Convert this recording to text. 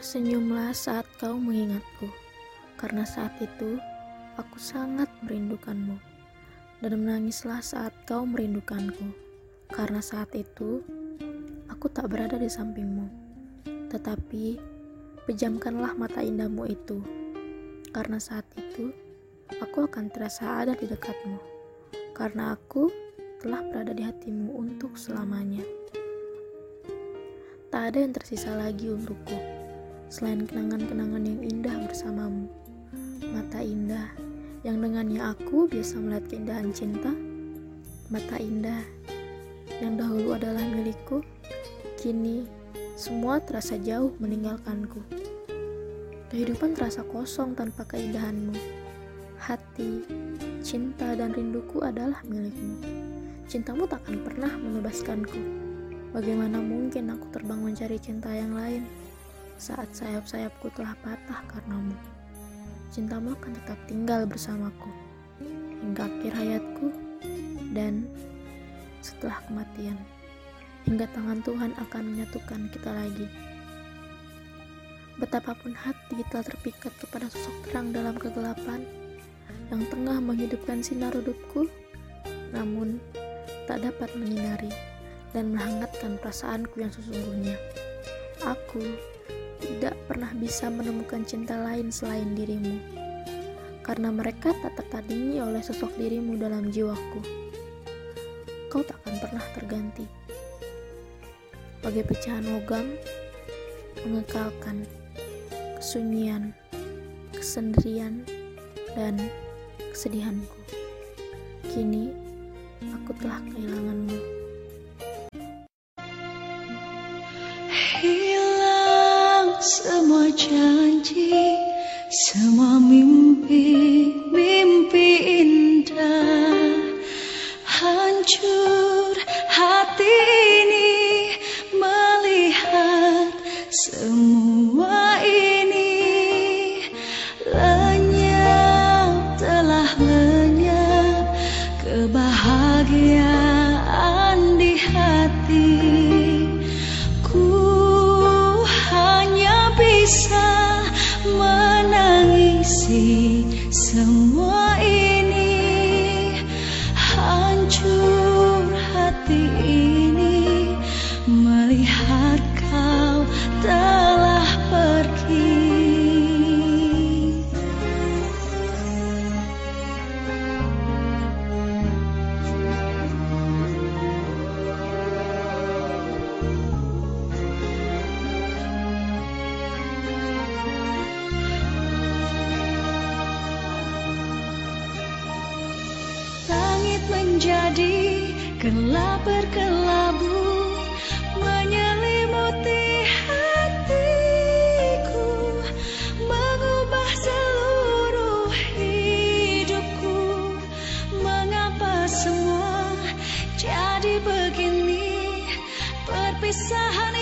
Tersenyumlah saat kau mengingatku, karena saat itu aku sangat merindukanmu. Dan menangislah saat kau merindukanku, karena saat itu aku tak berada di sampingmu. Tetapi pejamkanlah mata indahmu itu, karena saat itu aku akan terasa ada di dekatmu, karena aku telah berada di hatimu untuk selamanya. Tak ada yang tersisa lagi untukku selain kenangan-kenangan yang indah bersamamu. Mata indah yang dengannya aku biasa melihat keindahan cinta. Mata indah yang dahulu adalah milikku, kini semua terasa jauh meninggalkanku. Kehidupan terasa kosong tanpa keindahanmu. Hati, cinta, dan rinduku adalah milikmu. Cintamu takkan pernah membebaskanku. Bagaimana mungkin aku terbang mencari cinta yang lain? Saat sayap-sayapku telah patah karenamu. Cintamu akan tetap tinggal bersamaku hingga akhir hayatku dan setelah kematian. Hingga tangan Tuhan akan menyatukan kita lagi. Betapapun hati telah terpikat kepada sosok terang dalam kegelapan yang tengah menghidupkan sinar redupku, namun tak dapat menyinari dan menghangatkan perasaanku yang sesungguhnya. Aku tidak pernah bisa menemukan cinta lain selain dirimu, karena mereka tak tertandingi oleh sosok dirimu dalam jiwaku. Kau tak akan pernah terganti. Bagai pecahan logam, mengekalkan kesunyian, kesendirian, dan kesedihanku. Kini, aku telah kehilanganmu. Semua janji, semua mimpi, mimpi indah. Hancur hati ini melihat semua ini. Lenyap telah lenyap kebahagiaan menjadi gelap berkelabu menyelimuti hatiku mengubah seluruh hidupku. Mengapa semua jadi begini? Perpisahan